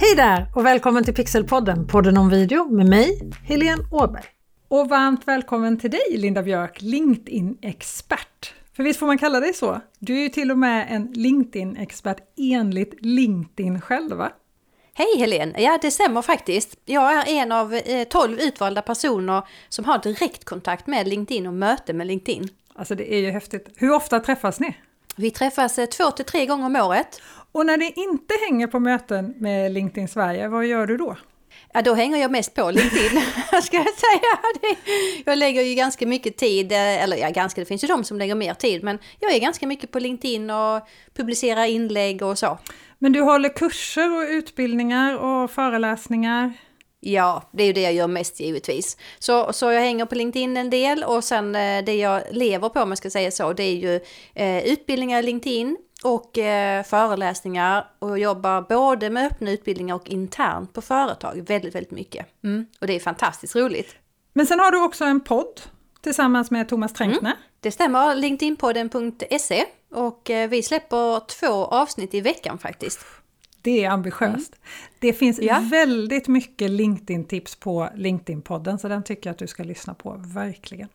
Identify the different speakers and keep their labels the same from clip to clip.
Speaker 1: Hej där och välkommen till Pixelpodden, podden om video med mig, Helene Åberg.
Speaker 2: Och varmt välkommen till dig Linda Björk, LinkedIn-expert. För visst får man kalla dig så? Du är ju till och med en LinkedIn-expert enligt LinkedIn själva.
Speaker 3: Hej Helene! Ja, det stämmer faktiskt. Jag är en av eh, 12 utvalda personer som har direktkontakt med LinkedIn och möte med LinkedIn.
Speaker 2: Alltså det är ju häftigt. Hur ofta träffas ni?
Speaker 3: Vi träffas eh, två till tre gånger om året.
Speaker 2: Och när ni inte hänger på möten med LinkedIn Sverige, vad gör du då?
Speaker 3: Ja, då hänger jag mest på LinkedIn, ska jag säga. Jag lägger ju ganska mycket tid, eh, eller ja, ganska, det finns ju de som lägger mer tid, men jag är ganska mycket på LinkedIn och publicerar inlägg och så.
Speaker 2: Men du håller kurser och utbildningar och föreläsningar?
Speaker 3: Ja, det är ju det jag gör mest givetvis. Så, så jag hänger på LinkedIn en del och sen eh, det jag lever på om man ska säga så, det är ju eh, utbildningar i LinkedIn och eh, föreläsningar och jobbar både med öppna utbildningar och internt på företag väldigt, väldigt mycket. Mm. Och det är fantastiskt roligt.
Speaker 2: Men sen har du också en podd tillsammans med Thomas Tränkner. Mm.
Speaker 3: Det stämmer, LinkedInpodden.se och eh, vi släpper två avsnitt i veckan faktiskt.
Speaker 2: Det är ambitiöst. Mm. Det finns ja. väldigt mycket LinkedIn-tips på LinkedIn-podden, så den tycker jag att du ska lyssna på, verkligen.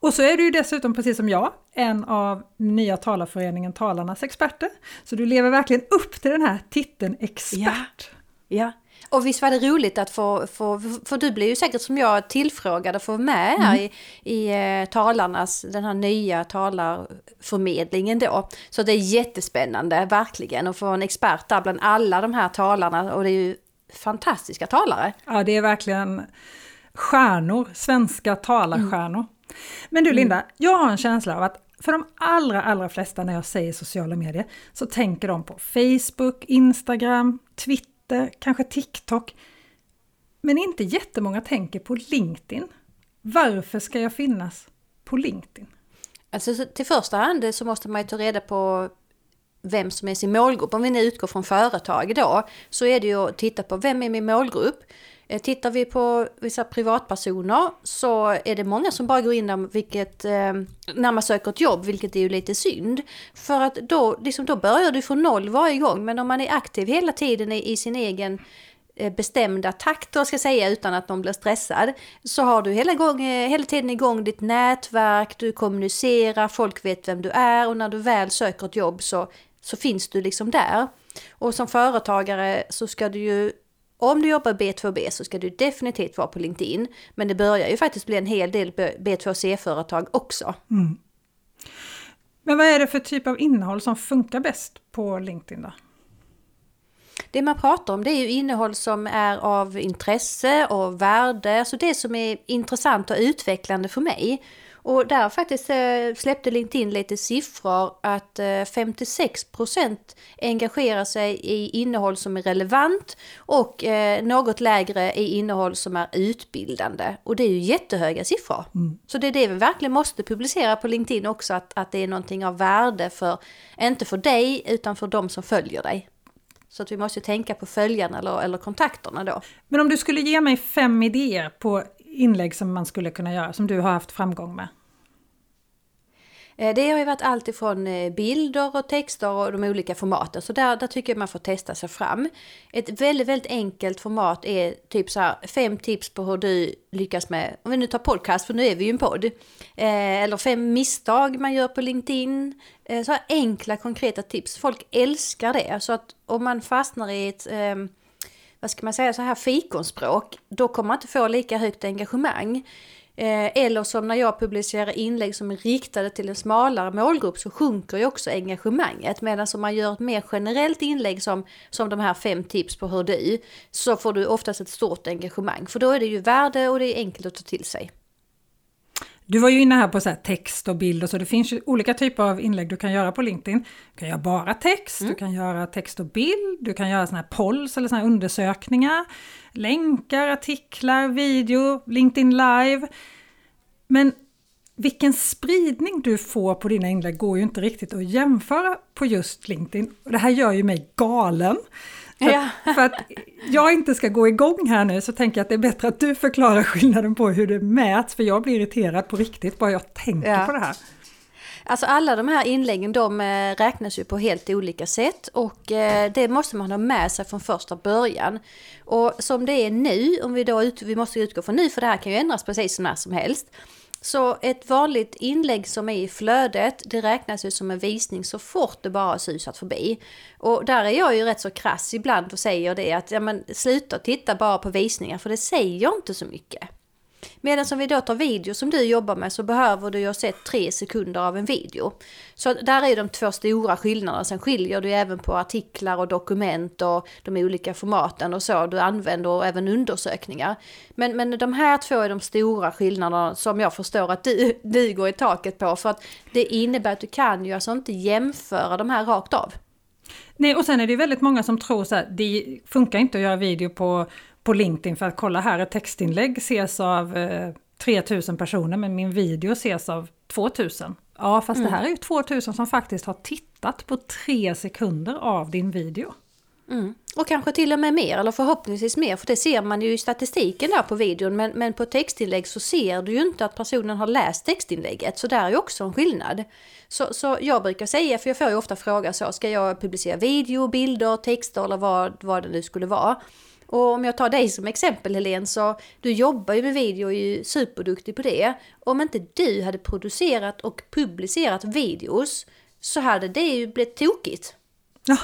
Speaker 2: Och så är du ju dessutom, precis som jag, en av nya talarföreningen Talarnas experter. Så du lever verkligen upp till den här titeln expert.
Speaker 3: Ja. ja. Och visst var det roligt att få, få för du blir ju säkert som jag tillfrågad att få med här mm. i, i eh, talarnas, den här nya talarförmedlingen då. Så det är jättespännande, verkligen, att få en expert där bland alla de här talarna och det är ju fantastiska talare.
Speaker 2: Ja, det är verkligen stjärnor, svenska talarstjärnor. Mm. Men du Linda, mm. jag har en känsla av att för de allra, allra flesta när jag säger sociala medier så tänker de på Facebook, Instagram, Twitter Twitter, kanske TikTok. Men inte jättemånga tänker på LinkedIn. Varför ska jag finnas på LinkedIn?
Speaker 3: Alltså till första hand så måste man ju ta reda på vem som är sin målgrupp. Om vi nu utgår från företag då, så är det ju att titta på vem är min målgrupp? Eh, tittar vi på vissa privatpersoner så är det många som bara går in där vilket, eh, när man söker ett jobb, vilket är ju lite synd. För att då, liksom, då börjar du från noll varje gång, men om man är aktiv hela tiden i, sin egen eh, bestämda takt, ska jag säga, utan att någon blir stressad, så har du hela, gång, hela tiden igång ditt nätverk, du kommunicerar, folk vet vem du är och när du väl söker ett jobb så, så finns du liksom där. Och som företagare så ska du ju om du jobbar B2B så ska du definitivt vara på LinkedIn. Men det börjar ju faktiskt bli en hel del B2C-företag också. Mm.
Speaker 2: Men vad är det för typ av innehåll som funkar bäst på LinkedIn då?
Speaker 3: Det man pratar om det är ju innehåll som är av intresse och värde, alltså det som är intressant och utvecklande för mig. Och där faktiskt eh, släppte LinkedIn lite siffror att 56% eh, engagerar sig i innehåll som är relevant och eh, något lägre i innehåll som är utbildande. Och det är ju jättehöga siffror. Mm. Så det är det vi verkligen måste publicera på LinkedIn också, att, att det är någonting av värde för, inte för dig, utan för de som följer dig. Så att vi måste tänka på följarna eller, eller kontakterna då.
Speaker 2: Men om du skulle ge mig fem idéer på inlägg som man skulle kunna göra, som du har haft framgång med?
Speaker 3: Eh, det har ju varit allt ifrån eh, bilder och texter och de olika formaten, så där, där tycker jag man får testa sig fram. Ett väldigt, väldigt enkelt format är typ så här fem tips på hur du lyckas med, om vi nu tar podcast, för nu är vi ju en podd, eh, eller fem misstag man gör på LinkedIn. Eh, så här enkla, konkreta tips. Folk älskar det, så att om man fastnar i ett ehm, vad ska man säga, så här fikonspråk, då kommer man inte få lika högt engagemang. Eh, eller som när jag publicerar inlägg som är riktade till en smalare målgrupp så sjunker ju också engagemanget. Medan om man gör ett mer generellt inlägg som, som de här fem tips på hur du, så får du oftast ett stort engagemang. För då är det ju värde och det är enkelt att ta till sig.
Speaker 2: Du var ju inne här på så text och bild och så. Det finns ju olika typer av inlägg du kan göra på LinkedIn. Du kan göra bara text, mm. du kan göra text och bild, du kan göra såna här polls eller såna här undersökningar, länkar, artiklar, video, LinkedIn live. Men vilken spridning du får på dina inlägg går ju inte riktigt att jämföra på just LinkedIn. Och det här gör ju mig galen. För, ja. för, att jag inte ska gå igång här nu så tänker jag att det är bättre att du förklarar skillnaden på hur det mäts, för jag blir irriterad på riktigt bara jag tänker ja. på det här.
Speaker 3: Alltså alla de här inläggen de eh, räknas ju på helt olika sätt och eh, det måste man ha med sig från första början. Och som det är nu, om vi då ut, vi måste utgå från nu för det här kan ju ändras precis när som helst. Så ett vanligt inlägg som är i flödet, det räknas ju som en visning så fort det bara har susat förbi. Och där är jag ju rätt så krass ibland och säger det att ja, men, sluta titta bara på visningar för det säger inte så mycket. Medan om vi då tar video som du jobbar med så behöver du ju ha sett tre sekunder av en video. Så där är de två stora skillnaderna. Sen skiljer du även på artiklar och dokument och de olika formaten och så du använder och även undersökningar. Men, men de här två är de stora skillnaderna som jag förstår att du, du går i taket på. För att det innebär att du kan ju alltså inte jämföra de här rakt av.
Speaker 2: Nej, och sen är det väldigt många som tror så här, det funkar inte att göra video på på LinkedIn för att kolla här, ett textinlägg ses av eh, 3000 personer men min video ses av 2000. Ja, fast mm. det här är ju 2000 som faktiskt har tittat på tre sekunder av din video.
Speaker 3: Mm. Och kanske till och med mer, eller förhoppningsvis mer, för det ser man ju i statistiken där på videon. Men, men på textinlägg så ser du ju inte att personen har läst textinlägget, så där är ju också en skillnad. Så, så jag brukar säga, för jag får ju ofta fråga så, ska jag publicera video, bilder, texter eller vad, vad det nu skulle vara? Och om jag tar dig som exempel Helene, så du jobbar ju med video och är ju superduktig på det. Om inte du hade producerat och publicerat videos så hade det ju blivit tokigt.
Speaker 2: Ja.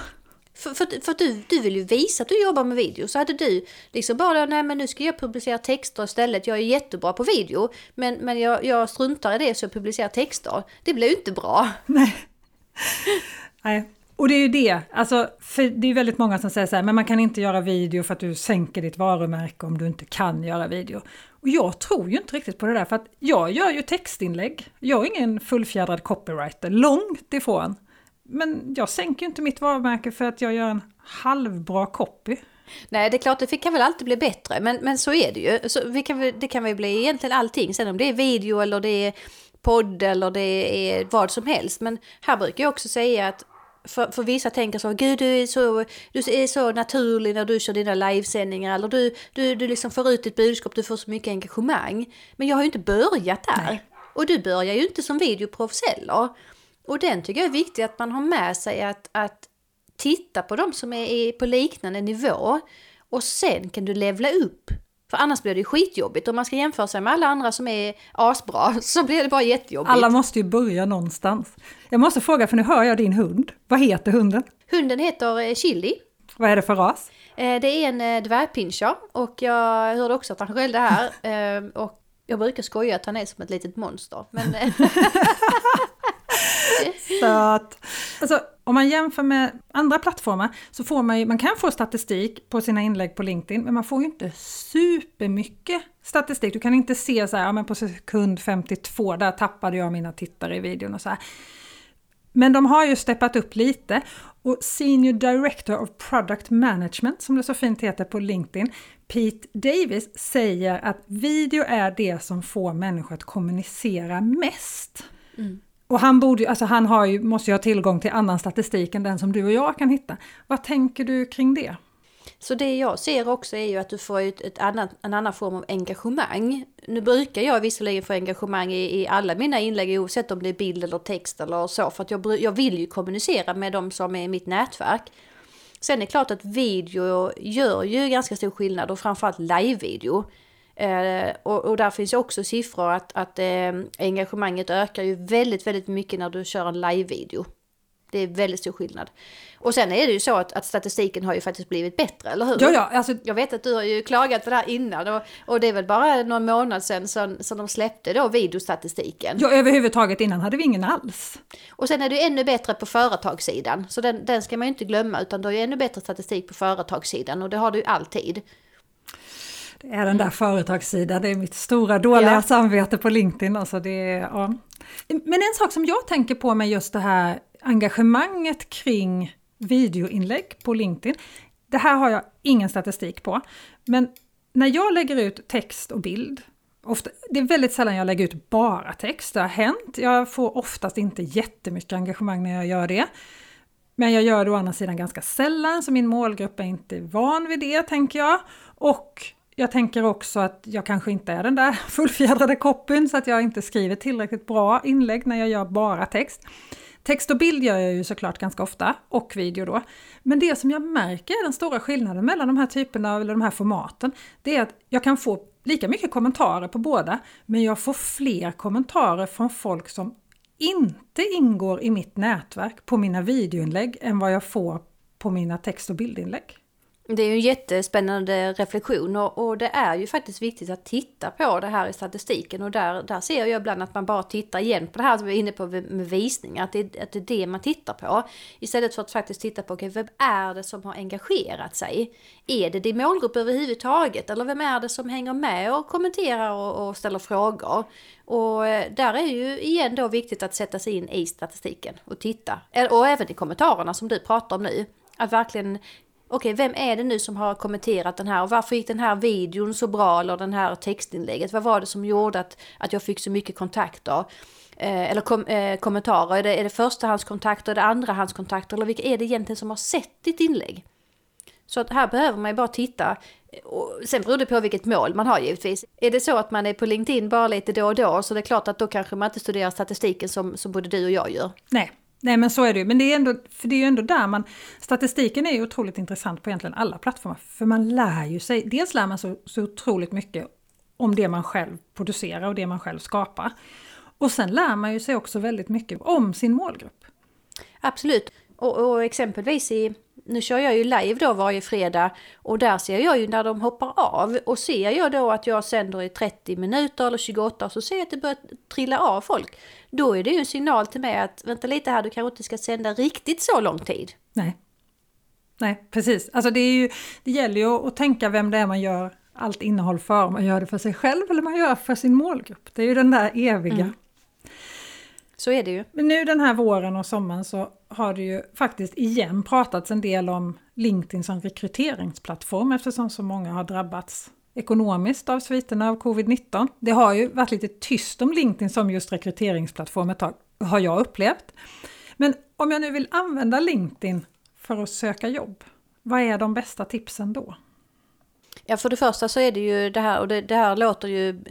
Speaker 3: För, för, för du, du vill ju visa att du jobbar med video. Så hade du liksom bara, nej men nu ska jag publicera texter istället. Jag är jättebra på video. Men, men jag, jag struntar i det så jag publicerar texter. Det blir ju inte bra.
Speaker 2: Nej. nej. Och det är ju det, alltså, för det är väldigt många som säger så här, men man kan inte göra video för att du sänker ditt varumärke om du inte kan göra video. Och jag tror ju inte riktigt på det där, för att jag gör ju textinlägg. Jag är ingen fullfjädrad copywriter, långt ifrån. Men jag sänker ju inte mitt varumärke för att jag gör en halvbra copy.
Speaker 3: Nej, det är klart, det kan väl alltid bli bättre, men, men så är det ju. Så vi kan, det kan väl bli egentligen allting, sen om det är video eller det är podd eller det är vad som helst. Men här brukar jag också säga att för, för vissa tänker så, gud du är så, du är så naturlig när du kör dina livesändningar eller du, du, du liksom får ut ditt budskap, du får så mycket engagemang. Men jag har ju inte börjat där. Nej. Och du börjar ju inte som videoproffs heller. Och den tycker jag är viktig att man har med sig att, att titta på de som är på liknande nivå och sen kan du levla upp för annars blir det skitjobbigt. Om man ska jämföra sig med alla andra som är asbra så blir det bara jättejobbigt.
Speaker 2: Alla måste ju börja någonstans. Jag måste fråga, för nu hör jag din hund. Vad heter hunden?
Speaker 3: Hunden heter eh, Chili.
Speaker 2: Vad är det för ras?
Speaker 3: Eh, det är en eh, dvärgpinscher och jag hörde också att han skällde här. Och jag brukar skoja att han är som ett litet monster. Men
Speaker 2: Söt! Alltså, om man jämför med andra plattformar så får man ju, man kan få statistik på sina inlägg på LinkedIn, men man får ju inte supermycket statistik. Du kan inte se så här, ja men på sekund 52, där tappade jag mina tittare i videon och så här. Men de har ju steppat upp lite och Senior Director of Product Management, som det så fint heter på LinkedIn, Pete Davis säger att video är det som får människor att kommunicera mest. Mm. Och han, borde, alltså han har ju, måste ju ha tillgång till annan statistik än den som du och jag kan hitta. Vad tänker du kring det?
Speaker 3: Så det jag ser också är ju att du får ett, ett annat, en annan form av engagemang. Nu brukar jag visserligen få engagemang i, i alla mina inlägg oavsett om det är bild eller text eller så. För att jag, jag vill ju kommunicera med de som är i mitt nätverk. Sen är det klart att video gör ju ganska stor skillnad och framförallt live-video. Eh, och, och, där finns ju också siffror att, att eh, engagemanget ökar ju väldigt, väldigt mycket när du kör en live-video. Det är väldigt stor skillnad. Och sen är det ju så att, att, statistiken har ju faktiskt blivit bättre, eller hur?
Speaker 2: Ja, ja. Alltså...
Speaker 3: Jag vet att du har ju klagat på det här innan och, och det är väl bara någon månad sedan som, som de släppte då videostatistiken.
Speaker 2: Ja, överhuvudtaget innan hade vi ingen alls.
Speaker 3: Och sen är det ju ännu bättre på företagssidan, så den, den ska man ju inte glömma, utan du har ju ännu bättre statistik på företagssidan och det har du ju alltid.
Speaker 2: Det är den där företagssidan, det är mitt stora dåliga ja. samvete på LinkedIn. Alltså det, ja. Men en sak som jag tänker på med just det här engagemanget kring videoinlägg på LinkedIn. Det här har jag ingen statistik på. Men när jag lägger ut text och bild, ofta, det är väldigt sällan jag lägger ut bara text, det har hänt. Jag får oftast inte jättemycket engagemang när jag gör det. Men jag gör det å andra sidan ganska sällan, så min målgrupp är inte van vid det, tänker jag. Och jag tänker också att jag kanske inte är den där fullfjädrade copyn så att jag inte skriver tillräckligt bra inlägg när jag gör bara text. Text och bild gör jag ju såklart ganska ofta, och video då. Men det som jag märker är den stora skillnaden mellan de här typerna eller de här formaten, det är att jag kan få lika mycket kommentarer på båda, men jag får fler kommentarer från folk som inte ingår i mitt nätverk på mina videoinlägg än vad jag får på mina text och bildinlägg.
Speaker 3: Det är ju en jättespännande reflektion och, och, det är ju faktiskt viktigt att titta på det här i statistiken och där, där ser jag ibland att man bara tittar igen på det här som vi är inne på med visningar, att det, att det är det man tittar på. Istället för att faktiskt titta på, okay, vem är det som har engagerat sig? Är det din målgrupp överhuvudtaget? Eller vem är det som hänger med och kommenterar och, och ställer frågor? Och eh, där är ju igen då viktigt att sätta sig in i statistiken och titta. Eh, och även i kommentarerna som du pratar om nu. Att verkligen okej, vem är det nu som har kommenterat den här och varför gick den här videon så bra eller den här textinlägget? Vad var det som gjorde att, att jag fick så mycket kontakter? Eh, eller kom, eh, kommentarer, är det, är det förstahandskontakter, är det andrahandskontakter eller vilka är det egentligen som har sett ditt inlägg? Så att här behöver man ju bara titta. Och sen beror det på vilket mål man har givetvis. Är det så att man är på LinkedIn bara lite då och då så det är klart att då kanske man inte studerar statistiken som, som både du och jag gör.
Speaker 2: Nej, Nej men så är det ju, men det är, ändå, för det är ju ändå där man... Statistiken är ju otroligt intressant på egentligen alla plattformar, för man lär ju sig, dels lär man sig så, så otroligt mycket om det man själv producerar och det man själv skapar. Och sen lär man ju sig också väldigt mycket om sin målgrupp.
Speaker 3: Absolut, och, och exempelvis i nu kör jag ju live då varje fredag och där ser jag ju när de hoppar av och ser jag då att jag sänder i 30 minuter eller 28 så ser jag att det börjar trilla av folk. Då är det ju en signal till mig att vänta lite här, du kanske inte ska sända riktigt så lång tid.
Speaker 2: Nej, Nej precis. Alltså det, är ju, det gäller ju att tänka vem det är man gör allt innehåll för. Om man gör det för sig själv eller man gör det för sin målgrupp. Det är ju den där eviga. Mm.
Speaker 3: Så är det ju.
Speaker 2: Men nu den här våren och sommaren så har det ju faktiskt igen pratats en del om LinkedIn som rekryteringsplattform eftersom så många har drabbats ekonomiskt av sviterna av covid-19. Det har ju varit lite tyst om LinkedIn som just rekryteringsplattform ett tag, har jag upplevt. Men om jag nu vill använda LinkedIn för att söka jobb, vad är de bästa tipsen då?
Speaker 3: Ja, för det första så är det ju det här, och det, det här låter ju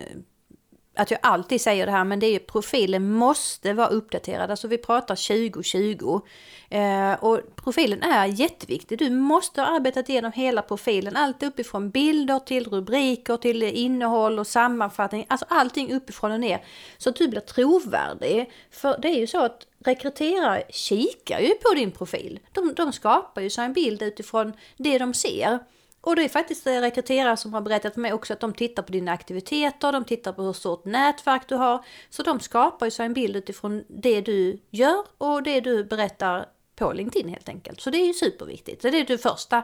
Speaker 3: att jag alltid säger det här, men det är ju profilen måste vara uppdaterad. Alltså vi pratar 2020. Eh, och profilen är jätteviktig. Du måste ha arbetat igenom hela profilen. Allt uppifrån bilder till rubriker till innehåll och sammanfattning. Alltså allting uppifrån och ner. Så att du blir trovärdig. För det är ju så att rekryterare kikar ju på din profil. De, de skapar ju sig en bild utifrån det de ser. Och det är faktiskt eh, rekryterare som har berättat för mig också att de tittar på dina aktiviteter, de tittar på hur stort nätverk du har. Så de skapar ju sig en bild utifrån det du gör och det du berättar på LinkedIn helt enkelt. Så det är ju superviktigt. Det är det första.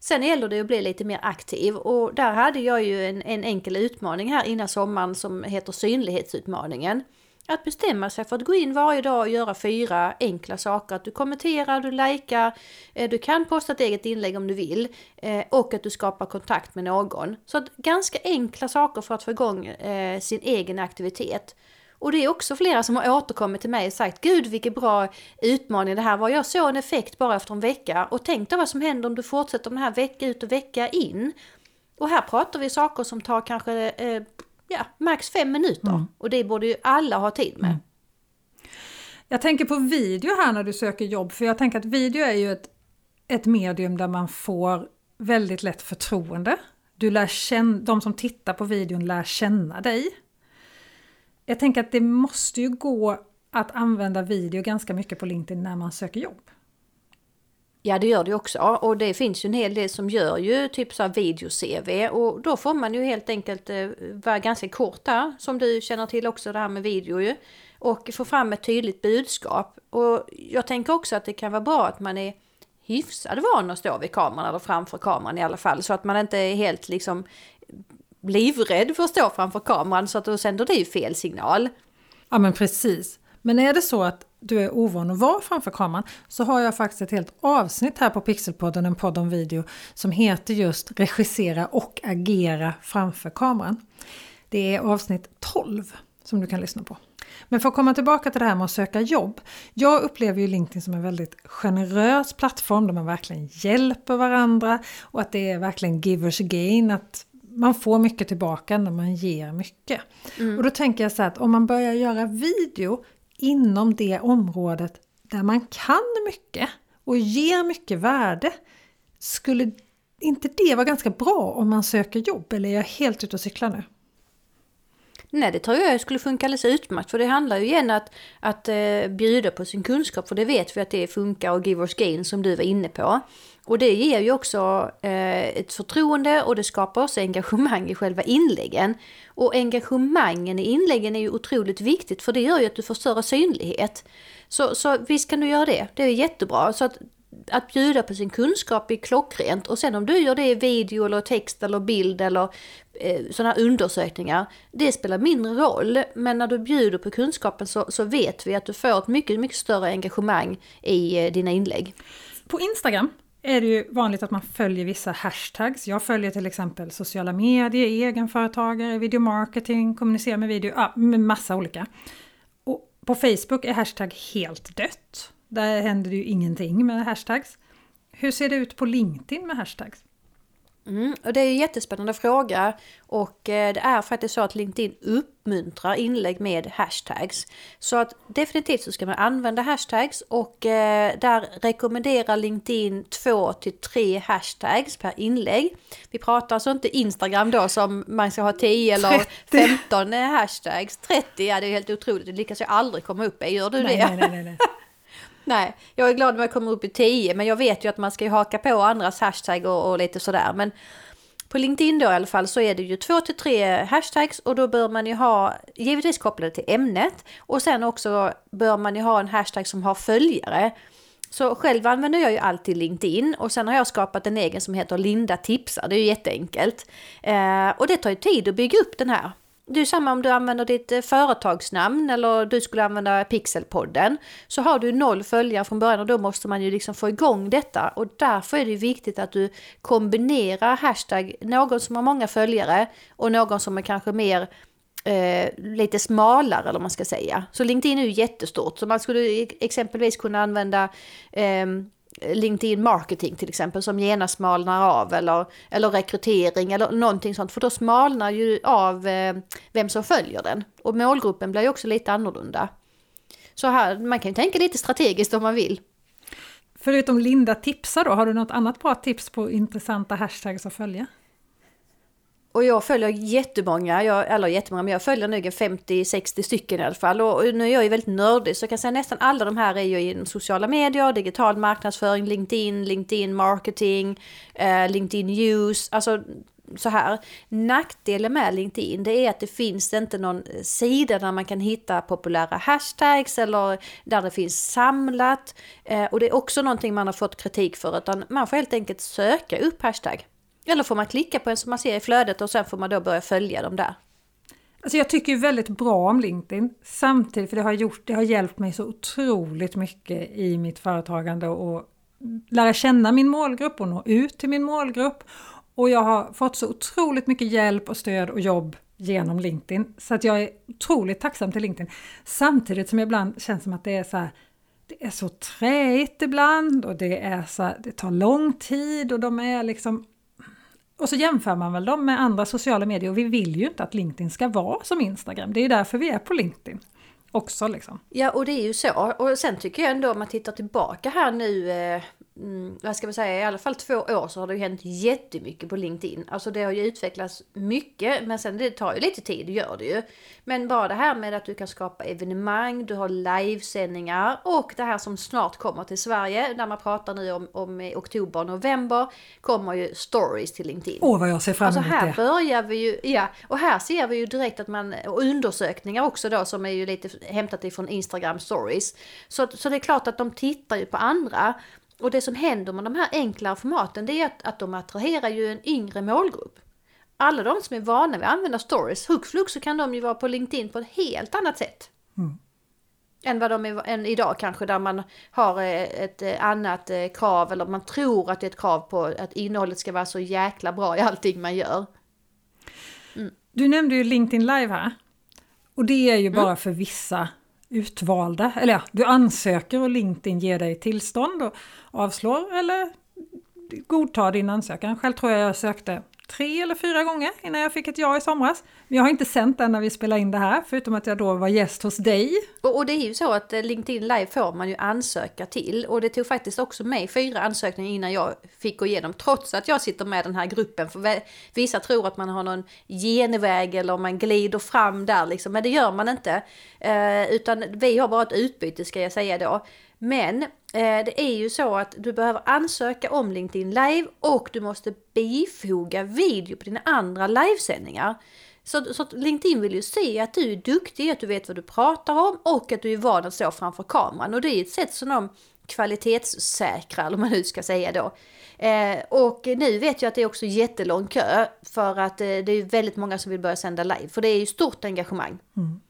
Speaker 3: Sen gäller det att bli lite mer aktiv och där hade jag ju en, en enkel utmaning här innan sommaren som heter synlighetsutmaningen. Att bestämma sig för att gå in varje dag och göra fyra enkla saker. Att du kommenterar, du likar, eh, du kan posta ett eget inlägg om du vill eh, och att du skapar kontakt med någon. Så att ganska enkla saker för att få igång eh, sin egen aktivitet. Och det är också flera som har återkommit till mig och sagt Gud vilken bra utmaning det här var. Jag såg en effekt bara efter en vecka och tänk dig vad som händer om du fortsätter den här vecka ut och vecka in. Och här pratar vi saker som tar kanske eh, ja, max fem minuter. Mm. Och det borde ju alla ha tid med. Mm.
Speaker 2: Jag tänker på video här när du söker jobb, för jag tänker att video är ju ett, ett medium där man får väldigt lätt förtroende. Du lär känna, de som tittar på videon lär känna dig. Jag tänker att det måste ju gå att använda video ganska mycket på LinkedIn när man söker jobb.
Speaker 3: Ja det gör det också. Och det finns ju en hel del som gör ju typ så video-CV och då får man ju helt enkelt eh, vara ganska kort där som du känner till också det här med video ju. Och få fram ett tydligt budskap. Och jag tänker också att det kan vara bra att man är hyfsad van att stå vid kameran eller framför kameran i alla fall. Så att man inte är helt liksom livrädd för att stå framför kameran så att då sänder det ju fel signal.
Speaker 2: Ja men precis. Men är det så att du är ovan att vara framför kameran så har jag faktiskt ett helt avsnitt här på Pixelpodden, en podd om video, som heter just regissera och agera framför kameran. Det är avsnitt 12 som du kan lyssna på. Men för att komma tillbaka till det här med att söka jobb. Jag upplever ju LinkedIn som en väldigt generös plattform där man verkligen hjälper varandra och att det är verkligen givers gain. Att
Speaker 1: man får mycket tillbaka när man ger mycket. Och då tänker jag så här att om man börjar göra video inom det området där man kan mycket och ger mycket värde. Skulle inte det vara ganska bra om man söker jobb eller är jag helt ute och cyklar nu?
Speaker 3: Nej, det tror jag skulle funka alldeles utmärkt. För det handlar ju igen att, att eh, bjuda på sin kunskap. För det vet vi att det funkar och give givers gain som du var inne på. Och det ger ju också eh, ett förtroende och det skapar också engagemang i själva inläggen. Och engagemangen i inläggen är ju otroligt viktigt för det gör ju att du får större synlighet. Så, så visst kan du göra det, det är jättebra. Så att, att bjuda på sin kunskap är klockrent och sen om du gör det i video eller text eller bild eller eh, sådana undersökningar, det spelar mindre roll. Men när du bjuder på kunskapen så, så vet vi att du får ett mycket, mycket större engagemang i eh, dina inlägg.
Speaker 2: På Instagram är det ju vanligt att man följer vissa hashtags. Jag följer till exempel sociala medier, egenföretagare, videomarketing, kommunicera med video, ja, med massa olika. Och på Facebook är hashtag helt dött. Där händer det ju ingenting med hashtags. Hur ser det ut på LinkedIn med hashtags?
Speaker 3: Mm, och det är en jättespännande fråga och eh, det är faktiskt så att LinkedIn uppmuntrar inlägg med hashtags. Så att definitivt så ska man använda hashtags och eh, där rekommenderar LinkedIn två till tre hashtags per inlägg. Vi pratar alltså inte Instagram då som man ska ha 10 eller 15 hashtags. 30, ja det är helt otroligt, det lyckas jag aldrig komma upp i. Gör du
Speaker 2: nej,
Speaker 3: det?
Speaker 2: Nej, nej, nej.
Speaker 3: Nej, Nej, jag är glad om jag kommer upp i 10 men jag vet ju att man ska ju haka på andras hashtag och, och lite sådär. Men på LinkedIn då i alla fall så är det ju två till tre hashtags och då bör man ju ha, givetvis kopplade till ämnet och sen också bör man ju ha en hashtag som har följare. Så själv använder jag ju alltid LinkedIn och sen har jag skapat en egen som heter Linda tipsar, det är ju jätteenkelt. Eh, och det tar ju tid att bygga upp den här. Det är samma om du använder ditt eh, företagsnamn eller du skulle använda Pixelpodden. Så har du noll följare från början och då måste man ju liksom få igång detta. Och därför är det viktigt att du kombinerar hashtag någon som har många följare och någon som är kanske mer eh, lite smalare eller man ska säga. Så LinkedIn är ju jättestort. Så man skulle exempelvis kunna använda eh, LinkedIn marketing till exempel som genast smalnar av eller, eller rekrytering eller någonting sånt. För då smalnar ju av eh, vem som följer den. Och målgruppen blir ju också lite annorlunda. Så här, man kan ju tänka lite strategiskt om man vill.
Speaker 2: Förutom Linda tipsar då, har du något annat bra tips på intressanta hashtags att följa?
Speaker 3: Och jag följer jättemånga, jag, eller jättemånga, men jag följer nog 50-60 stycken i alla fall. Och nu är jag ju väldigt nördig så jag kan säga nästan alla de här är ju i sociala medier, digital marknadsföring, LinkedIn, LinkedIn marketing, eh, LinkedIn news, alltså så här. Nackdelen med LinkedIn det är att det finns inte någon sida där man kan hitta populära hashtags eller där det finns samlat. Eh, och det är också någonting man har fått kritik för utan man får helt enkelt söka upp hashtag. Eller får man klicka på en som man ser i flödet och sen får man då börja följa dem där.
Speaker 2: Alltså jag tycker väldigt bra om LinkedIn samtidigt för det har, gjort, det har hjälpt mig så otroligt mycket i mitt företagande och lära känna min målgrupp och nå ut till min målgrupp. Och jag har fått så otroligt mycket hjälp och stöd och jobb genom LinkedIn. Så att jag är otroligt tacksam till LinkedIn. Samtidigt som jag ibland känns som att det är så här, det är så träigt ibland och det, är så det tar lång tid och de är liksom och så jämför man väl dem med andra sociala medier och vi vill ju inte att LinkedIn ska vara som Instagram. Det är ju därför vi är på LinkedIn också. Liksom.
Speaker 3: Ja, och det är ju så. Och sen tycker jag ändå om man tittar tillbaka här nu, eh, mm, vad ska man säga, i alla fall två år så har det ju hänt jättemycket på LinkedIn. Alltså det har ju utvecklats mycket, men sen det tar ju lite tid, det gör det ju. Men bara det här med att du kan skapa evenemang, du har livesändningar och det här som snart kommer till Sverige, där man pratar nu om, om oktober och november, kommer ju stories till LinkedIn.
Speaker 2: Åh vad jag ser fram emot
Speaker 3: alltså här
Speaker 2: det!
Speaker 3: börjar vi ju, ja, och här ser vi ju direkt att man, och undersökningar också då som är ju lite hämtat ifrån Instagram stories. Så, så det är klart att de tittar ju på andra. Och det som händer med de här enklare formaten det är att, att de attraherar ju en yngre målgrupp. Alla de som är vana vid att använda stories, hux flux så kan de ju vara på LinkedIn på ett helt annat sätt.
Speaker 2: Mm.
Speaker 3: Än vad de är än idag kanske där man har eh, ett eh, annat eh, krav eller man tror att det är ett krav på att innehållet ska vara så jäkla bra i allting man gör.
Speaker 2: Du nämnde ju LinkedIn Live här. Och det är ju bara för vissa utvalda. Eller ja, du ansöker och LinkedIn ger dig tillstånd och avslår eller godtar din ansökan. Själv tror jag jag sökte tre eller fyra gånger innan jag fick ett ja i somras. Men jag har inte sänt den när vi spelar in det här, förutom att jag då var gäst hos dig.
Speaker 3: Och, och det är ju så att eh, LinkedIn Live får man ju ansöka till. Och det tog faktiskt också mig fyra ansökningar innan jag fick gå igenom, trots att jag sitter med den här gruppen. För vissa tror att man har någon genväg eller man glider fram där liksom, men det gör man inte. Eh, utan vi har bara ett utbyte ska jag säga då. Men eh, det är ju så att du behöver ansöka om LinkedIn Live och du måste bifoga video på dina andra livesändningar. Så, så LinkedIn vill ju se att du är duktig, att du vet vad du pratar om och att du är van att stå framför kameran. Och det är ett sätt som de kvalitetssäkrar, eller man nu ska säga då. Eh, och nu vet jag att det är också jättelång kö för att eh, det är väldigt många som vill börja sända live. För det är ju stort engagemang. Mm.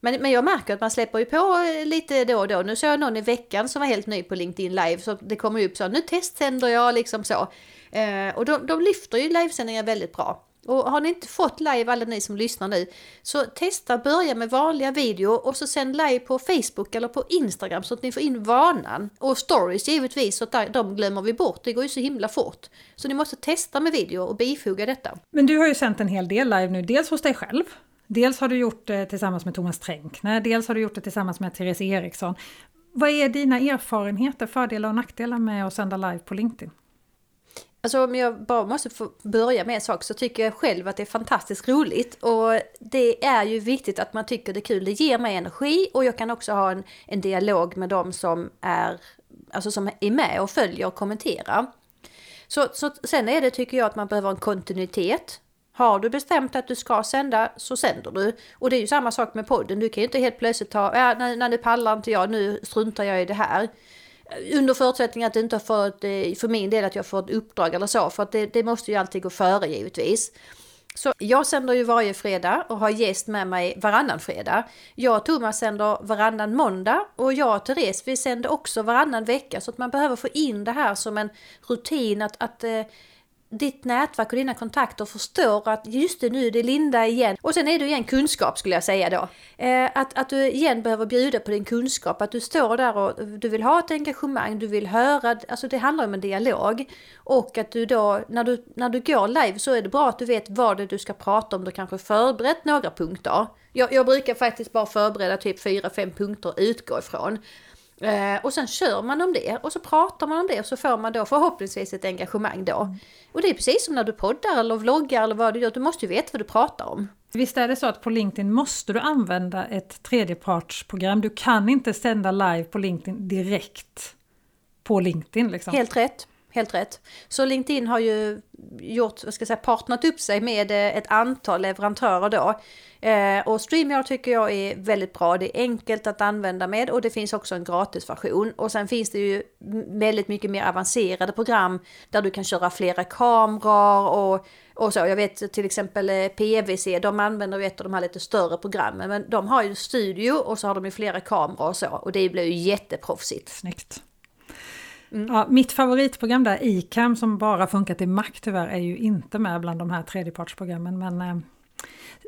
Speaker 3: Men, men jag märker att man släpper ju på eh, lite då och då. Nu såg jag någon i veckan som var helt ny på LinkedIn live. Så det kommer upp så, nu testsänder jag liksom så. Eh, och de, de lyfter ju livesändningar väldigt bra. Och har ni inte fått live, alla ni som lyssnar nu, så testa börja med vanliga video och så sänd live på Facebook eller på Instagram så att ni får in vanan. Och stories givetvis, så att de glömmer vi bort, det går ju så himla fort. Så ni måste testa med video och bifoga detta.
Speaker 2: Men du har ju sänt en hel del live nu, dels hos dig själv, Dels har du gjort det tillsammans med Thomas Tränkner, dels har du gjort det tillsammans med Therese Eriksson. Vad är dina erfarenheter, fördelar och nackdelar med att sända live på LinkedIn?
Speaker 3: Alltså om jag bara måste få börja med en sak så tycker jag själv att det är fantastiskt roligt. Och det är ju viktigt att man tycker det är kul. Det ger mig energi och jag kan också ha en, en dialog med dem som är, alltså som är med och följer och kommenterar. Så, så sen är det tycker jag att man behöver en kontinuitet. Har du bestämt att du ska sända så sänder du. Och det är ju samma sak med podden. Du kan ju inte helt plötsligt ta, ja, när, när det pallar inte jag, nu struntar jag i det här. Under förutsättning att det inte har fått, eh, för min del att jag får ett uppdrag eller så, för att det, det måste ju alltid gå före givetvis. Så jag sänder ju varje fredag och har gäst med mig varannan fredag. Jag och Thomas sänder varannan måndag och jag och Therese vi sänder också varannan vecka så att man behöver få in det här som en rutin att, att eh, ditt nätverk och dina kontakter förstår att just det nu är det Linda igen. Och sen är det igen kunskap skulle jag säga då. Eh, att, att du igen behöver bjuda på din kunskap, att du står där och du vill ha ett engagemang, du vill höra, alltså det handlar om en dialog. Och att du då, när du, när du går live så är det bra att du vet vad det är du ska prata om, du kanske förberett några punkter. Jag, jag brukar faktiskt bara förbereda typ 4-5 punkter att utgå ifrån. Eh, och sen kör man om det och så pratar man om det och så får man då förhoppningsvis ett engagemang då. Mm. Och det är precis som när du poddar eller vloggar eller vad du gör, du måste ju veta vad du pratar om.
Speaker 2: Visst är det så att på LinkedIn måste du använda ett tredjepartsprogram. Du kan inte sända live på LinkedIn direkt på LinkedIn. Liksom.
Speaker 3: Helt rätt. Helt rätt. Så LinkedIn har ju gjort, vad ska jag säga, partnat upp sig med eh, ett antal leverantörer då. Eh, och StreamYard tycker jag är väldigt bra. Det är enkelt att använda med och det finns också en gratisversion. Och sen finns det ju väldigt mycket mer avancerade program där du kan köra flera kameror och, och så. Jag vet till exempel eh, PVC, de använder ju ett av de här lite större programmen. Men de har ju studio och så har de ju flera kameror och så. Och det blir ju jätteproffsigt.
Speaker 2: Snyggt. Mm. Ja, mitt favoritprogram där, ICAM, som bara funkar till Mac tyvärr, är ju inte med bland de här tredjepartsprogrammen. Men eh,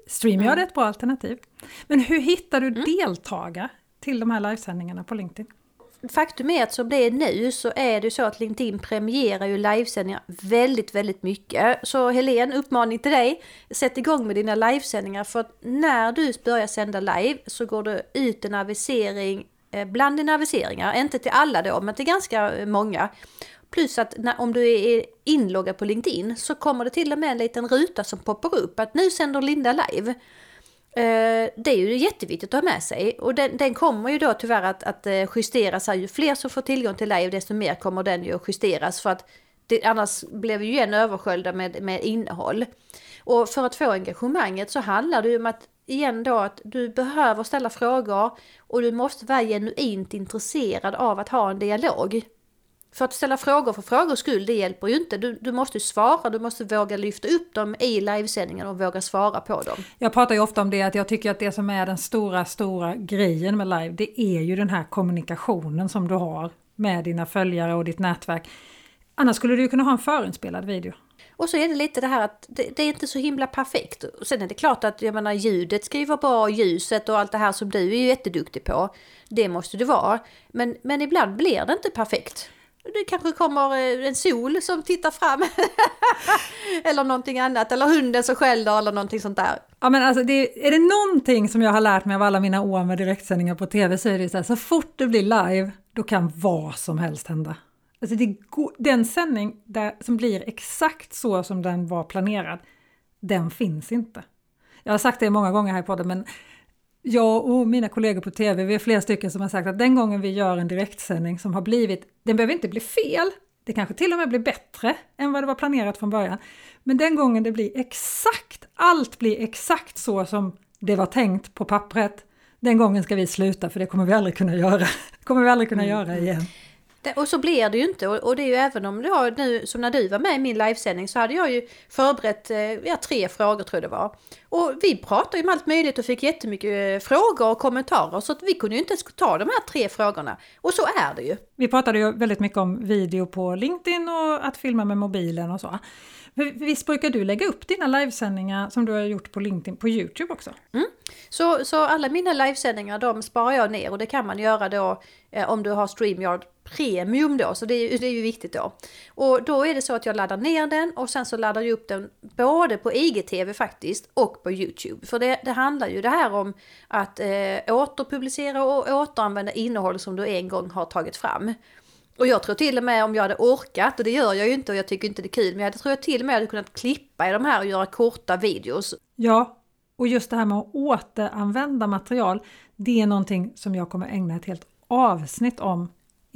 Speaker 2: StreamYard mm. är ett bra alternativ. Men hur hittar du mm. deltagare till de här livesändningarna på LinkedIn?
Speaker 3: Faktum är att som det är nu så är det så att LinkedIn premierar ju livesändningar väldigt, väldigt mycket. Så Helene, uppmaning till dig, sätt igång med dina livesändningar för att när du börjar sända live så går det ut en avisering Eh, bland dina aviseringar, inte till alla då, men till ganska eh, många. Plus att när, om du är inloggad på LinkedIn så kommer det till och med en liten ruta som poppar upp att nu sänder Linda live. Eh, det är ju jätteviktigt att ha med sig och den, den kommer ju då tyvärr att, att eh, justeras här. Ju fler som får tillgång till live desto mer kommer den ju att justeras för att det, annars blev vi ju igen översköljda med, med innehåll. Och för att få engagemanget så handlar det ju om att igen då att du behöver ställa frågor och du måste vara genuint intresserad av att ha en dialog. För att ställa frågor för frågors skull, det hjälper ju inte. Du, du måste svara, du måste våga lyfta upp dem i livesändningen och våga svara på dem.
Speaker 2: Jag pratar ju ofta om det, att jag tycker att det som är den stora, stora grejen med live, det är ju den här kommunikationen som du har med dina följare och ditt nätverk. Annars skulle du ju kunna ha en förinspelad video.
Speaker 3: Och så är det lite det här att det, det, är inte så himla perfekt. Och sen är det klart att jag menar ljudet ska ju vara bra, ljuset och allt det här som du är jätteduktig på. Det måste det vara. Men, men ibland blir det inte perfekt. det kanske kommer eh, en sol som tittar fram. eller någonting annat, eller hunden som skäller eller någonting sånt där.
Speaker 2: Ja men alltså, det, är det någonting som jag har lärt mig av alla mina år med direktsändningar på TV så är det så här, så fort det blir live, då kan vad som helst hända. Alltså det, den sändning där, som blir exakt så som den var planerad, den finns inte. Jag har sagt det många gånger här i podden, men jag och mina kollegor på TV, vi är flera stycken som har sagt att den gången vi gör en direktsändning som har blivit, den behöver inte bli fel, det kanske till och med blir bättre än vad det var planerat från början. Men den gången det blir exakt, allt blir exakt så som det var tänkt på pappret, den gången ska vi sluta för det kommer vi aldrig kunna göra. Kommer vi aldrig kunna mm. göra igen.
Speaker 3: Eh, och så blir det ju inte. Och det är ju även om du har nu, som när du var med i min livesändning så hade jag ju förberett eh, ja, tre frågor tror jag det var. Och vi pratade ju om allt möjligt och fick jättemycket eh, frågor och kommentarer så att vi kunde ju inte ens ta de här tre frågorna. Och så är det ju.
Speaker 2: Vi pratade ju väldigt mycket om video på LinkedIn och att filma med mobilen och så. Visst brukar du lägga upp dina livesändningar som du har gjort på LinkedIn på Youtube också?
Speaker 3: Mm. Så, så alla mina livesändningar de sparar jag ner och det kan man göra då eh, om du har StreamYard Premium då, så det är, det är ju viktigt då. Och då är det så att jag laddar ner den och sen så laddar jag upp den både på IGTV faktiskt och på Youtube. För det, det handlar ju det här om att eh, återpublicera och återanvända innehåll som du en gång har tagit fram. Och jag tror till och med om jag hade orkat, och det gör jag ju inte och jag tycker inte det är kul, men jag tror jag till och med hade kunnat klippa i de här och göra korta videos.
Speaker 2: Ja, och just det här med att återanvända material, det är någonting som jag kommer ägna ett helt avsnitt om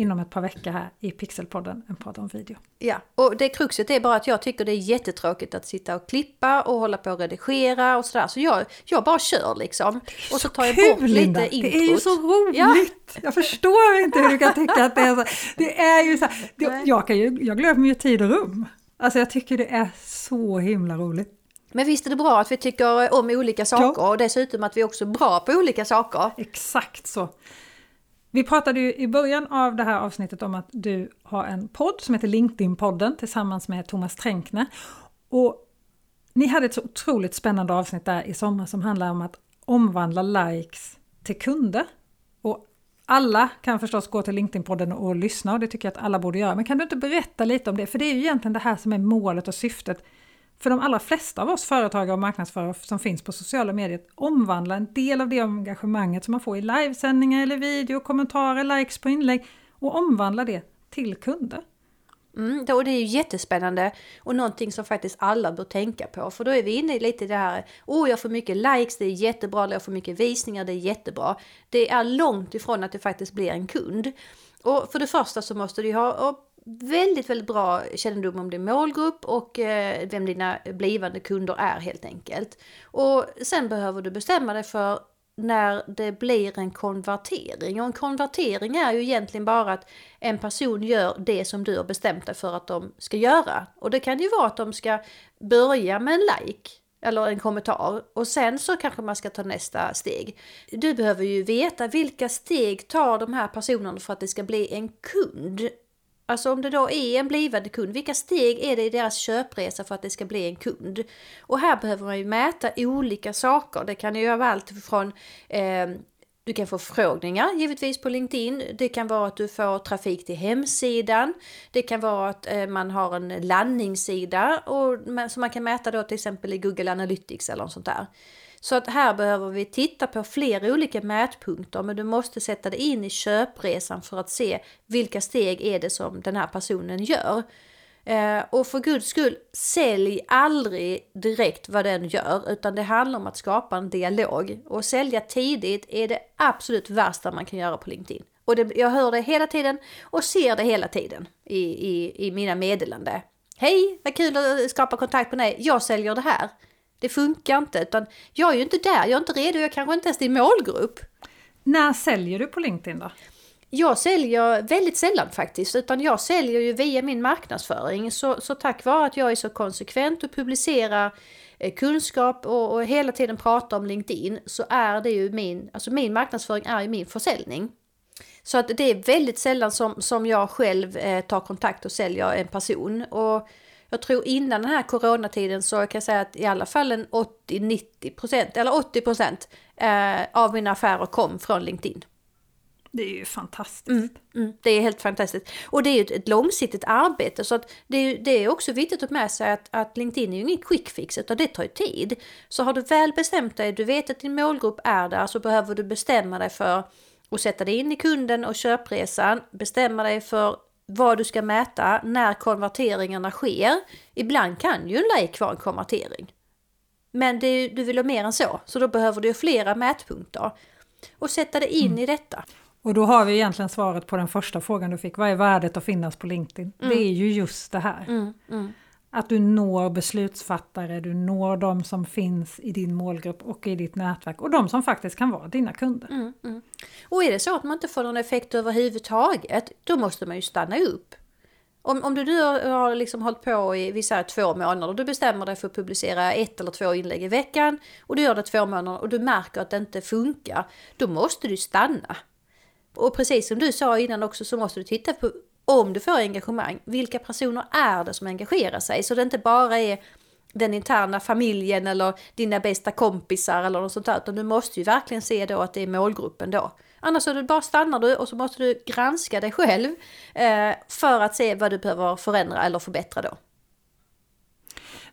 Speaker 2: inom ett par veckor här i Pixelpodden, en podd om video.
Speaker 3: Ja, och det kruxet är bara att jag tycker det är jättetråkigt att sitta och klippa och hålla på och redigera och sådär. Så jag, jag bara kör liksom. Och så tar jag
Speaker 2: kul,
Speaker 3: bort lite introt.
Speaker 2: Det är ju så roligt! Ja. Jag förstår inte hur du kan tycka att det är så. Det är ju så det, jag, kan ju, jag glömmer ju tid och rum. Alltså jag tycker det är så himla roligt.
Speaker 3: Men visst är det bra att vi tycker om olika saker ja. och dessutom att vi också är bra på olika saker.
Speaker 2: Exakt så. Vi pratade ju i början av det här avsnittet om att du har en podd som heter LinkedIn-podden tillsammans med Thomas Tränkne. Och ni hade ett så otroligt spännande avsnitt där i sommar som handlar om att omvandla likes till kunder. Och alla kan förstås gå till LinkedIn-podden och lyssna och det tycker jag att alla borde göra. Men kan du inte berätta lite om det? För det är ju egentligen det här som är målet och syftet för de allra flesta av oss företagare och marknadsförare som finns på sociala medier omvandla en del av det engagemanget som man får i livesändningar eller video, kommentarer, likes på inlägg och omvandla det till kunder.
Speaker 3: Mm, och det är ju jättespännande och någonting som faktiskt alla bör tänka på. För då är vi inne i lite det här, oh jag får mycket likes, det är jättebra, eller jag får mycket visningar, det är jättebra. Det är långt ifrån att det faktiskt blir en kund. Och för det första så måste du ha väldigt, väldigt bra kännedom om din målgrupp och eh, vem dina blivande kunder är helt enkelt. Och sen behöver du bestämma dig för när det blir en konvertering. Och en konvertering är ju egentligen bara att en person gör det som du har bestämt dig för att de ska göra. Och det kan ju vara att de ska börja med en like eller en kommentar och sen så kanske man ska ta nästa steg. Du behöver ju veta vilka steg tar de här personerna för att det ska bli en kund. Alltså om det då är en blivande kund, vilka steg är det i deras köpresa för att det ska bli en kund? Och här behöver man ju mäta olika saker. Det kan ju vara allt från eh, du kan få förfrågningar givetvis på LinkedIn. Det kan vara att du får trafik till hemsidan. Det kan vara att eh, man har en landningssida och, som man kan mäta då till exempel i Google Analytics eller något sånt där. Så att här behöver vi titta på flera olika mätpunkter men du måste sätta dig in i köpresan för att se vilka steg är det som den här personen gör. Eh, och för guds skull, sälj aldrig direkt vad den gör utan det handlar om att skapa en dialog. Och sälja tidigt är det absolut värsta man kan göra på LinkedIn. Och det, jag hör det hela tiden och ser det hela tiden i, i, i mina meddelanden. Hej, vad kul att skapa kontakt med dig. Jag säljer det här. Det funkar inte, utan jag är ju inte där, jag är inte redo, jag kanske inte ens din målgrupp.
Speaker 2: När säljer du på LinkedIn då?
Speaker 3: Jag säljer väldigt sällan faktiskt, utan jag säljer ju via min marknadsföring. Så, så tack vare att jag är så konsekvent och publicerar eh, kunskap och, och, hela tiden pratar om LinkedIn så är det ju min, alltså min marknadsföring är ju min försäljning. Så att det är väldigt sällan som, som jag själv eh, tar kontakt och säljer en person. Och jag tror innan den här coronatiden så kan jag säga att i alla fall en 80-90 procent eller 80 procent eh, av mina affärer kom från LinkedIn.
Speaker 2: Det är ju fantastiskt.
Speaker 3: Mm, mm, det är helt fantastiskt. Och det är ju ett, ett långsiktigt arbete så att det är, det är också viktigt att med sig att, att LinkedIn är ju ingen quick fix utan det tar ju tid. Så har du väl bestämt dig, du vet att din målgrupp är där så behöver du bestämma dig för att sätta dig in i kunden och köpresan, bestämma dig för vad du ska mäta, när konverteringarna sker. Ibland kan ju en like vara en konvertering. Men det, du vill ha mer än så, så då behöver du flera mätpunkter. Och sätta dig in mm. i detta.
Speaker 2: Och då har vi egentligen svaret på den första frågan du fick. Vad är värdet att finnas på LinkedIn? Mm. Det är ju just det här. Mm, mm. Att du når beslutsfattare, du når de som finns i din målgrupp och i ditt nätverk och de som faktiskt kan vara dina kunder. Mm,
Speaker 3: mm. och är det så att man inte får någon effekt överhuvudtaget, då måste man ju stanna upp. Om, om du nu har liksom hållit på i vissa två månader och du bestämmer dig för att publicera ett eller två inlägg i veckan och du gör det två månader och du märker att det inte funkar, då måste du stanna. Och precis som du sa innan också så måste du titta på om du får engagemang, vilka personer är det som engagerar sig? Så det inte bara är den interna familjen eller dina bästa kompisar eller något sånt där, utan du måste ju verkligen se då att det är målgruppen då. Annars så du bara stannar du och så måste du granska dig själv eh, för att se vad du behöver förändra eller förbättra då.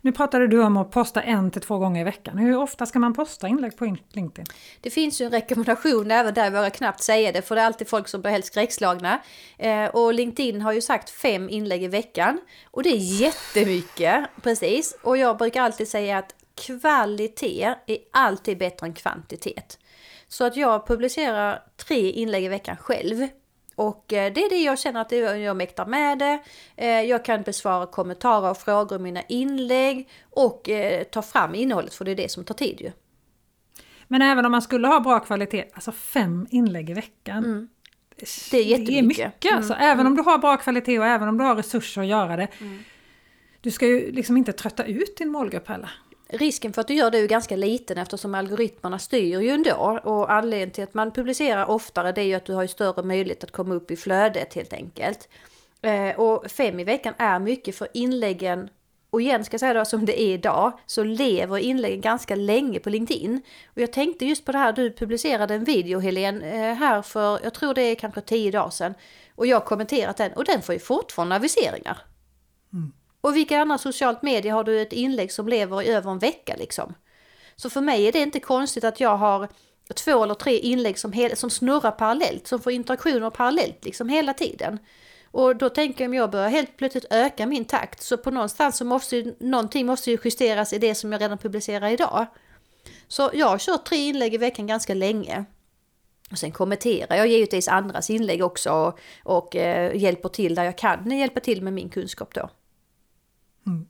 Speaker 2: Nu pratade du om att posta en till två gånger i veckan. Hur ofta ska man posta inlägg på LinkedIn?
Speaker 3: Det finns ju en rekommendation även där, vågar knappt säga det, för det är alltid folk som blir helt skräckslagna. Eh, och LinkedIn har ju sagt fem inlägg i veckan. Och det är jättemycket, precis. Och jag brukar alltid säga att kvalitet är alltid bättre än kvantitet. Så att jag publicerar tre inlägg i veckan själv. Och eh, det är det jag känner att jag mäktar med det. Eh, jag kan besvara kommentarer och frågor i mina inlägg och eh, ta fram innehållet för det är det som tar tid ju.
Speaker 2: Men även om man skulle ha bra kvalitet, alltså fem inlägg i veckan. Mm.
Speaker 3: Det är jättemycket. Det är mycket
Speaker 2: alltså. Mm. Även om du har bra kvalitet och även om du har resurser att göra det. Mm. Du ska ju liksom inte trötta ut din målgrupp heller
Speaker 3: risken för att du gör det är ju ganska liten eftersom algoritmerna styr ju ändå. Och anledningen till att man publicerar oftare det är ju att du har större möjlighet att komma upp i flödet helt enkelt. Eh, och fem i veckan är mycket för inläggen och igen ska jag säga då som det är idag så lever inläggen ganska länge på LinkedIn. Och jag tänkte just på det här, du publicerade en video Helene eh, här för, jag tror det är kanske tio dagar sedan. Och jag har kommenterat den och den får ju fortfarande aviseringar. Och vilka andra socialt medier har du ett inlägg som lever i över en vecka liksom? Så för mig är det inte konstigt att jag har två eller tre inlägg som, som snurrar parallellt, som får interaktioner parallellt liksom hela tiden. Och då tänker jag om jag börjar helt plötsligt öka min takt så på någonstans så måste ju, någonting måste ju justeras i det som jag redan publicerar idag. Så jag har kört tre inlägg i veckan ganska länge. Och sen kommenterar jag givetvis andras inlägg också och, och eh, hjälper till där jag kan hjälpa till med min kunskap då.
Speaker 2: Mm.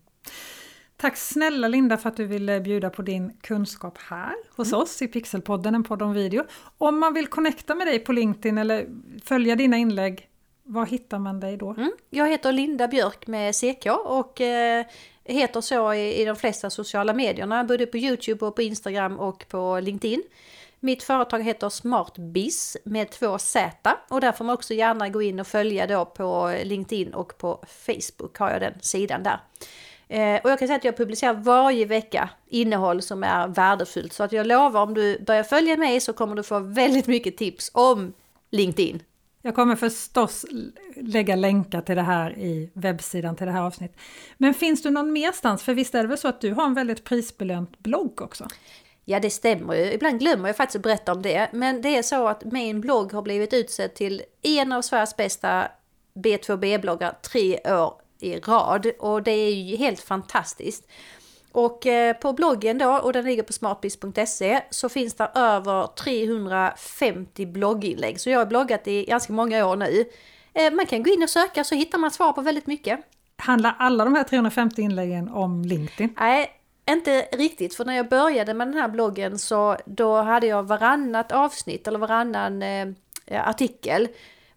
Speaker 2: Tack snälla Linda för att du ville bjuda på din kunskap här hos mm. oss i Pixelpodden, en podd om video. Om man vill connecta med dig på LinkedIn eller följa dina inlägg, var hittar man dig då? Mm.
Speaker 3: Jag heter Linda Björk med CK och eh, heter så i, i de flesta sociala medierna, både på Youtube och på Instagram och på LinkedIn. Mitt företag heter SmartBiz med två Z och där får man också gärna gå in och följa då på LinkedIn och på Facebook har jag den sidan där. Eh, och jag kan säga att jag publicerar varje vecka innehåll som är värdefullt så att jag lovar om du börjar följa mig så kommer du få väldigt mycket tips om LinkedIn.
Speaker 2: Jag kommer förstås lägga länkar till det här i webbsidan till det här avsnittet. Men finns du någon merstans? För visst är det väl så att du har en väldigt prisbelönt blogg också?
Speaker 3: Ja, det stämmer ju. Ibland glömmer jag faktiskt att berätta om det. Men det är så att min blogg har blivit utsedd till en av Sveriges bästa B2B-bloggar tre år i rad. Och det är ju helt fantastiskt. Och eh, på bloggen då, och den ligger på smartbiz.se, så finns det över 350 blogginlägg. Så jag har bloggat i ganska många år nu. Eh, man kan gå in och söka så hittar man svar på väldigt mycket.
Speaker 2: Handlar alla de här 350 inläggen om LinkedIn?
Speaker 3: Nej, inte riktigt, för när jag började med den här bloggen så då hade jag varannat avsnitt eller varannan eh, artikel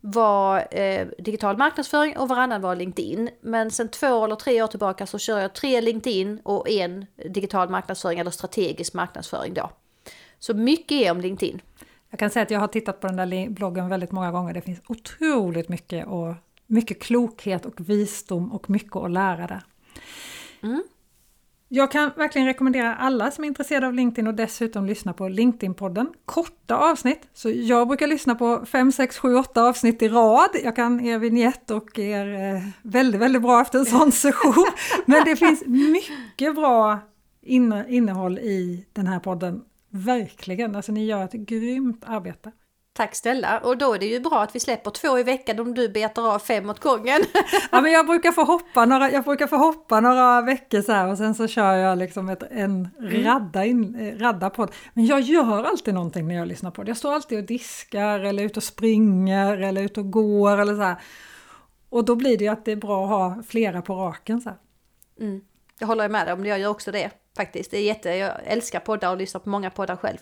Speaker 3: var eh, digital marknadsföring och varannan var LinkedIn. Men sen två eller tre år tillbaka så kör jag tre LinkedIn och en digital marknadsföring eller strategisk marknadsföring då. Så mycket är om LinkedIn.
Speaker 2: Jag kan säga att jag har tittat på den där bloggen väldigt många gånger. Det finns otroligt mycket, och, mycket klokhet och visdom och mycket att lära där. Mm. Jag kan verkligen rekommendera alla som är intresserade av LinkedIn och dessutom lyssna på LinkedIn-podden. Korta avsnitt, så jag brukar lyssna på 5, 6, 7, 8 avsnitt i rad. Jag kan er vignett och er eh, väldigt, väldigt bra efter en sån session. Men det finns mycket bra inne, innehåll i den här podden. Verkligen, alltså ni gör ett grymt arbete.
Speaker 3: Tack snälla! Och då är det ju bra att vi släpper två i veckan om du betar av fem åt gången.
Speaker 2: ja men jag brukar få hoppa några, jag brukar få hoppa några veckor så här och sen så kör jag liksom ett, en mm. radda, in, eh, radda podd. Men jag gör alltid någonting när jag lyssnar på det. Jag står alltid och diskar eller ute och springer eller ute och går eller så här. Och då blir det ju att det är bra att ha flera på raken så
Speaker 3: mm. Jag håller med dig om, jag gör också det faktiskt. Det är jätte, jag älskar poddar och lyssnar på många poddar själv.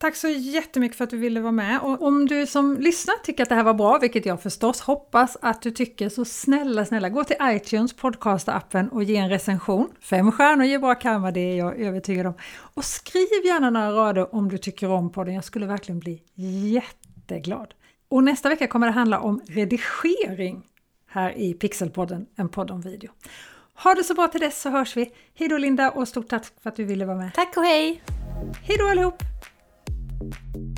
Speaker 2: Tack så jättemycket för att du ville vara med. Och om du som lyssnar tycker att det här var bra, vilket jag förstås hoppas att du tycker, så snälla, snälla gå till iTunes podcast-appen och ge en recension. Fem stjärnor ger bra karma, det är jag övertygad om. Och skriv gärna några rader om du tycker om podden, jag skulle verkligen bli jätteglad. Och nästa vecka kommer det handla om redigering här i Pixelpodden, en podd om video. Ha det så bra till dess så hörs vi. Hej då Linda och stort tack för att du ville vara med.
Speaker 3: Tack och hej!
Speaker 2: Hej då allihop!
Speaker 4: Thank you.